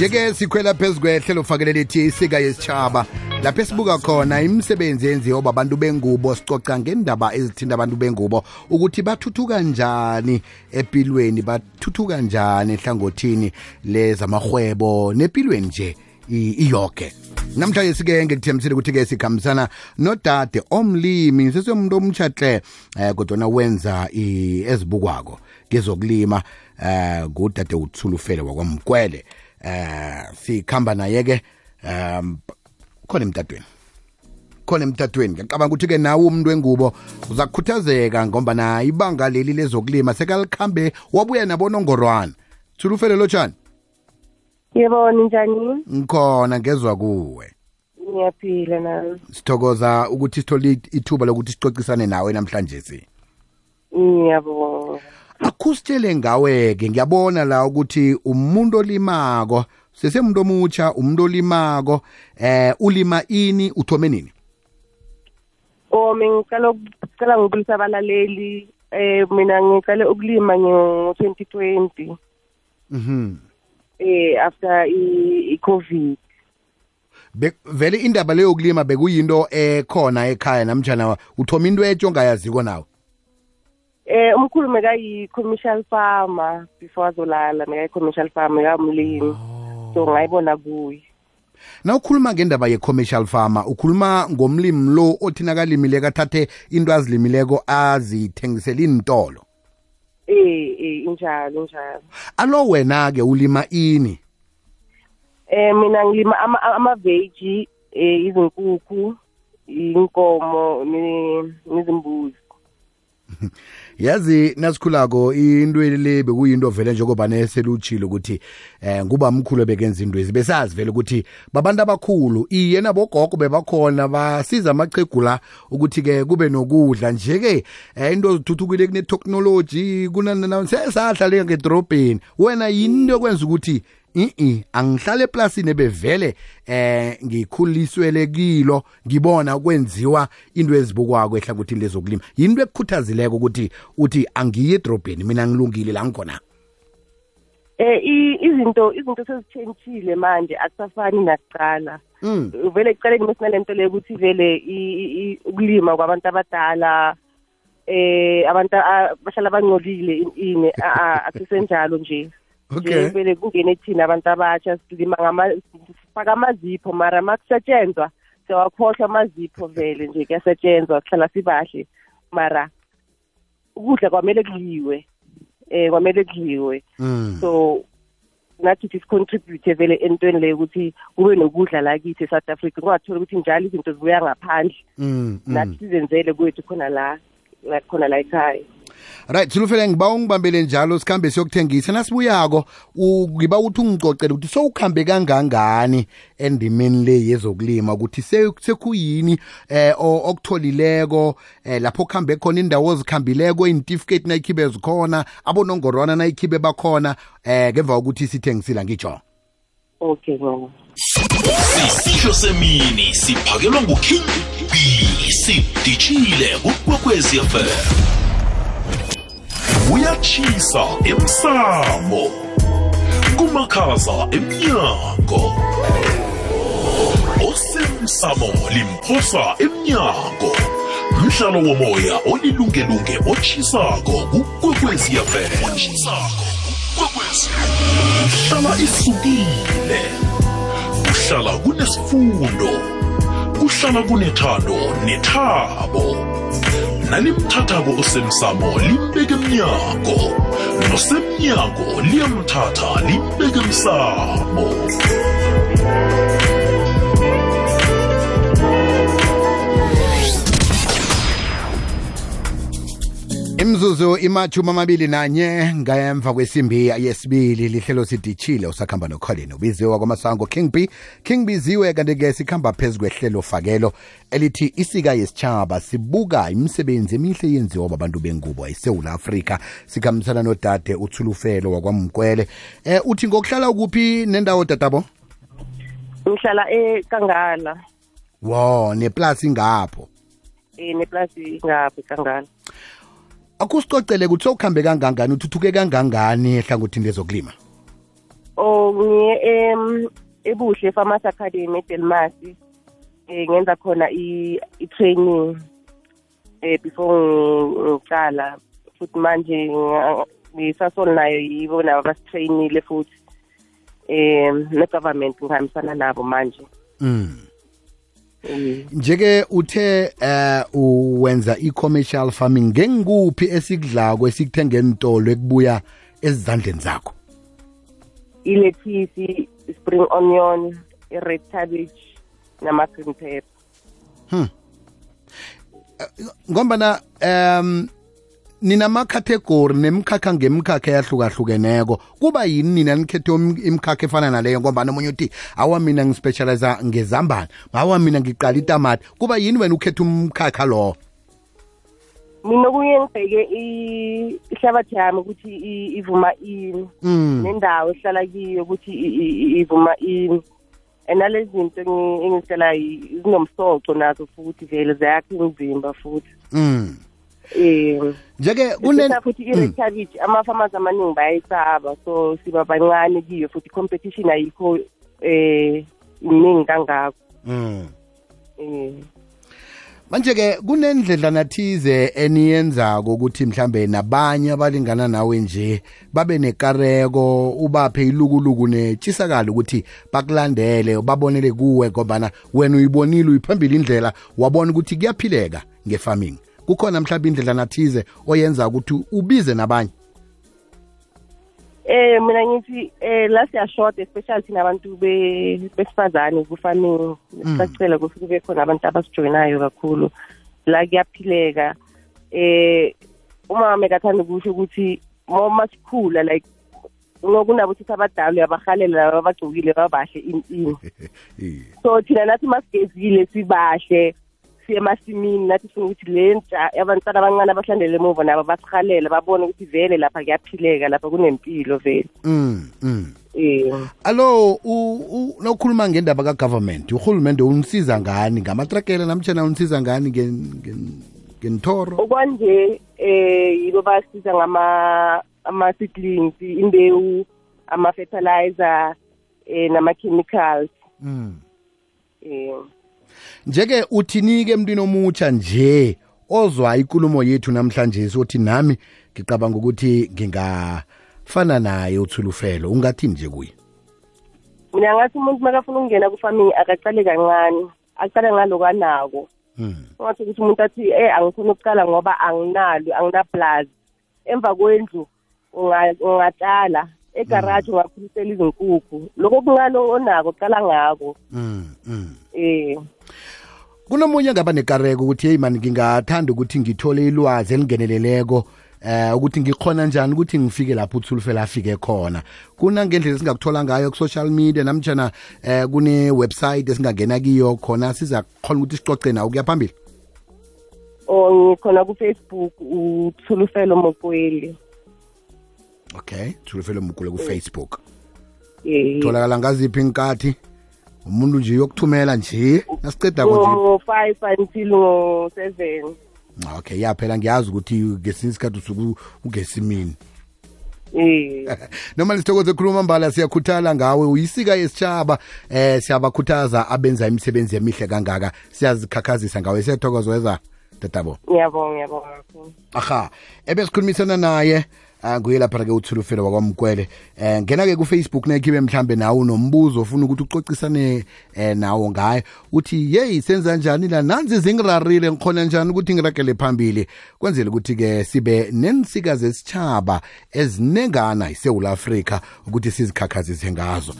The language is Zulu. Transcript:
jeke sikhwela phezu kwehlelo fakele lithi isika yesitshaba lapho esibuka khona imisebenzi yenziwa babantu bengubo sicoca ngendaba ezithinta abantu bengubo ukuthi bathuthuka njani empilweni bathuthuka njani ehlangothini lezamahwebo nepilweni nje iyoke. Namhlanje sike ngikuthembisile ukuthi-ke sikhambisana nodade omlimi sesemuntu omtshatle eh kodwana wenza ezibukwako kezokulima eh ngudade uthulufele wakwamgwele eh sikhamba naye ke um khona emtatweni. Khona emtatweni. Ngiyacabanga ukuthi-ke nawe umuntu wengubo uzakukhuthazeka ngomba na ibanga leli lezokulima sekalikhambe wabuya nabonongorwana. Thulufele lotshani. Yebona njani? Ngikhona ngezwa kuwe. Ngiyaphila nami sithokoza ukuthi sithole ithuba lokuthi sicocisane nawe namhlanje si. Ngiyabonga akusitshele ngawe-ke ngiyabona la ukuthi umuntu olimako sesemuntu omutsha umuntu olimako eh ulima ini uthome nini? Omi ngicela ukucela ngibulisa abalaleli eh mina ngicele ukulima ngo-2020 mhm. Eh after i-covid. Vele indaba leyo kulima bekuyinto ekhona ekhaya namjana uthoma into etsho ongayaziko nawe? Eh umkhulu mekayi-commercial farmer before azolala mekayi-commercial farmer kamlimi so ngayibona kuye. Na ukhuluma ngendaba ye-commercial farmer ukhuluma ngomlimi lo othi nakalimileko athathe into azilimileko azithengisela iintolo? Eh eh injalo injalo. Alo wena-ke ulima ini? Eh mina ngilima ama- ama-veggie eh izinkukhu inkomo ne- nezimbuzi. yazi nasikhulako into le bekuyinto vele njengoba neselutshilo ukuthi eh nguba mkhulu bekenza into ezi besazi vele ukuthi babantu abakhulu iye nabogogo bebakhona basiza amachegu la ukuthi-ke kube nokudla. Nje-ke eh, into zithuthukile kune-technology sesahlale ngedorobheni wena yini into yokwenza ukuthi i angihlale eplasini ebevele eh ngikhuliswele kilo ngibona kwenziwa into ezibukwako ehlangothini lezokulima. Yinto ekukhuthazileko ukuthi uthi angiye edrobheni mina ngilungile la ngikhona eh izinto izinto sezitshentshile manje akusafani nakuqala. Mm. vele ekuqaleni besinalento leyo ukuthi vele ukulima kwabantu abadala eh abantu bahlala bangcolile ini akusenjalo nje. Okay vele kungene thina abantu abatsha silima sifaka amazipho mara makusetshenzwa siyawakhohlwa amazipho vele nje kuyasetshenzwa kuhlala sibahle mara ukudla kwamele kudliwe eh kwamele kudliwe mm. so nathi sicontribute vele entweni leyo ukuthi kube nokudla la kithi e-south africa kungatholi ukuthi njalo izinto zibuya ngaphandle Mm, nathi mm. sizenzele kwethu khona la khona la ekhaya right silufele ngiba ungibambele njalo sikhambe siyokuthengisa. Nasibuyako u- ngiba ukuthi ungicocele ukuthi sowukhambe kangangani endimeni le yezokulima ukuthi se- sekuyini eh o- okutholileko eh lapho kuhambe khona indawo ozikhambileko iy'ntifiketi nayikhibe zikhona abonongorwana nayikhibe bakhona eh ngemva kokuthi sithengisile ngitsho. Okay ngona sisisho semini siphakelwa nguking b sidishile kukwekwezi fm uyachisa emsamo kumakhaza emnyango. Osemsamo limphosa emnyango. Mdlalo womoya olilungelunge otshisako kukwekwezi fm uhlala isukile. Kuhlala kunesifundo. Kuhlala kunethando nethabo. Nalimthathako osemsamo limbeke emnyango nosemnyango liyamthatha limbeke emsamo imzuzu imachumi amabili nanye ngemva kwesimbi yesibili lihlelo sidishile usakhamba nokholini ubiziwe kwamasango king b. King biziwe kanti-ke sikhamba phezu kwehlelo fakelo elithi isika yesitshaba sibuka imisebenzi emihle yenziwa babantu bengubo esewula afrika. Sikhambisana nodade uthulufelo wakwamkwele. Eh uthi ngokuhlala kuphi nendawo dadabo ngihlala ekangala. Wo neplasi ngapho? Eh neplasi ngaphi kangala akusicocele ukuthi sowukhambe kangangani uthuthuke kangangani ehlangothini lezokulima? O ngiye em ebuhle pharmacy academy edelmas eh ngenza khona i i-training eh before ngi- ngiqala. Futhi manje ngi- ngisasol nayo yibo nabo basitrainile futhi em ne-government ngihambisana nabo manje. Mm. Njeke uthe eh uwenza i-commercial farming ngengikuphi esikudlako esikuthenga entolo ekubuya ezandleni zakho? Ilethisi spring onion i-red cabbage nama-green pepper. Ngombana um ninama-category nemkhakha ngemkhakha eyahlukahlukeneko. Kuba yini nina nikhethe imikhakha efana naleyo? Ngombana omunye uthi awa mina ngispecializa ngezambane. Awa mina ngiqala itamati. Kuba yini wena ukhethe umkhakha lo? Mina kuye ngibheke ihlabathi yami ukuthi ivuma ini. Mm. nendawo ehlala kiyo ukuthi ivuma ini. And nalezi zinto engi- engizitshelayo zinomsoco nazo futhi vele ziyakha umzimba futhi. Mm. Um njeke kune Bese futhi i-red cabbage ama-farmers amaningi bayayisaba. So siba bancane kiyo futhi i-competition ayikho eh iningi kangako. Mm. um manje-ke kunendledlana thize eniyenzako ukuthi mhlambe nabanye abalingana nawe nje babe nekareko ubaphe ilukuluku netshisakalo ukuthi bakulandele babonele kuwe ngobana wena uyibonile uyiphambili indlela wabona ukuthi kuyaphileka nge-farming. Kukhona mhlawumbe indledlana thize oyenza ukuthi ubize nabanye? Eh mina ngithi eh la siyashoda especially thina abantu be- besifazane ku-farming. Sicacela ukuthi kube khona abantu abasijoyinayo kakhulu. La kuyaphileka. Eh uma mekathanda ukusho ukuthi uma sikhula like kunabo ukuthi abadala uyabahalela laba abagcokile babahle ini so thina nathi masigezile sibahle. Siye emasimini nathi sifuna ukuthi le ntsha abantwana abancane abahlandele emuva nabo basihalela babone ukuthi vele lapha kuyaphileka lapha kunempilo vele. Mm, mm. um alo u- u- nawukhuluma ngendaba kagovernment urhulumente unisiza ngani? Ngamatrakela namtshana unisiza ngani ngen- ngen- ngentoro? Okwanje eh yibo basiza ngama ama-seedlings imbewu ama-fertilizer eh nama-chemicals. Mm. eh njeke uthini-ke emntwini omutsha nje ozwa ikulumo yethu namhlanje sothi nami ngicabanga ukuthi ngingafana naye uthulufelo ungathini nje kuye? Mina ngathi umuntu makafuna ukungena ku-farming akaqale kancane aqale ngaloku anako. Ungathi ukuthi umuntu athi eh angifuni ukuqala ngoba anginalo anginaplazi. Emva kwendlu unga- ungatshala egaraji ungakhulisela izinkukhu. Lokho okuncane onako qala ngako. Mm. Kunomunye angaba nekareko ukuthi heyi mani ngingathanda ukuthi ngithole ilwazi elingeneleleko eh ukuthi ngikhona njani ukuthi ngifike lapho uthulufela afike khona. Kuna ngendlela esingakuthola ngayo ku-social media namtshana eh kune-website esingangena kiyo khona siza khona ukuthi sicoce nawo kuya phambili? Or ngikhona ku-facebook uthulufelo mokweli okay thulufelo mugule ku-facebook. Eh. Tholakala ngaziphi inkathi umuntu nje yokuthumela nje nasiceda ngo-five until ngo-seven. Okay yaphela ngiyazi ukuthi ngesinye isikhathi usuke ugesimini eh noma lisithokoze khuluma mbala siyakhuthala ngawe uyisika yesitshaba eh siyabakhuthaza abenza imisebenzi emihle kangaka. Siyazikhakhazisa ngawe siyathokoza weza tatabo. Ngiyabonga ngiyabonga aha ebesikhulumisana naye ah, nguye lapha ke uthulufelo wakwamkwele eh ngena-ke kufacebook nekhibe mhlambe nawe unombuzo ofuna ukuthi ucocisane eh nawo ngaye. Uthi yeyi senza njani la? Nanzi zingirarile ngikhona njani ukuthi ngiragele phambili? Kwenzela ukuthi-ke sibe nensika zesitshaba ezinengana isewula afrika ukuthi sizikhakhazise ngazo.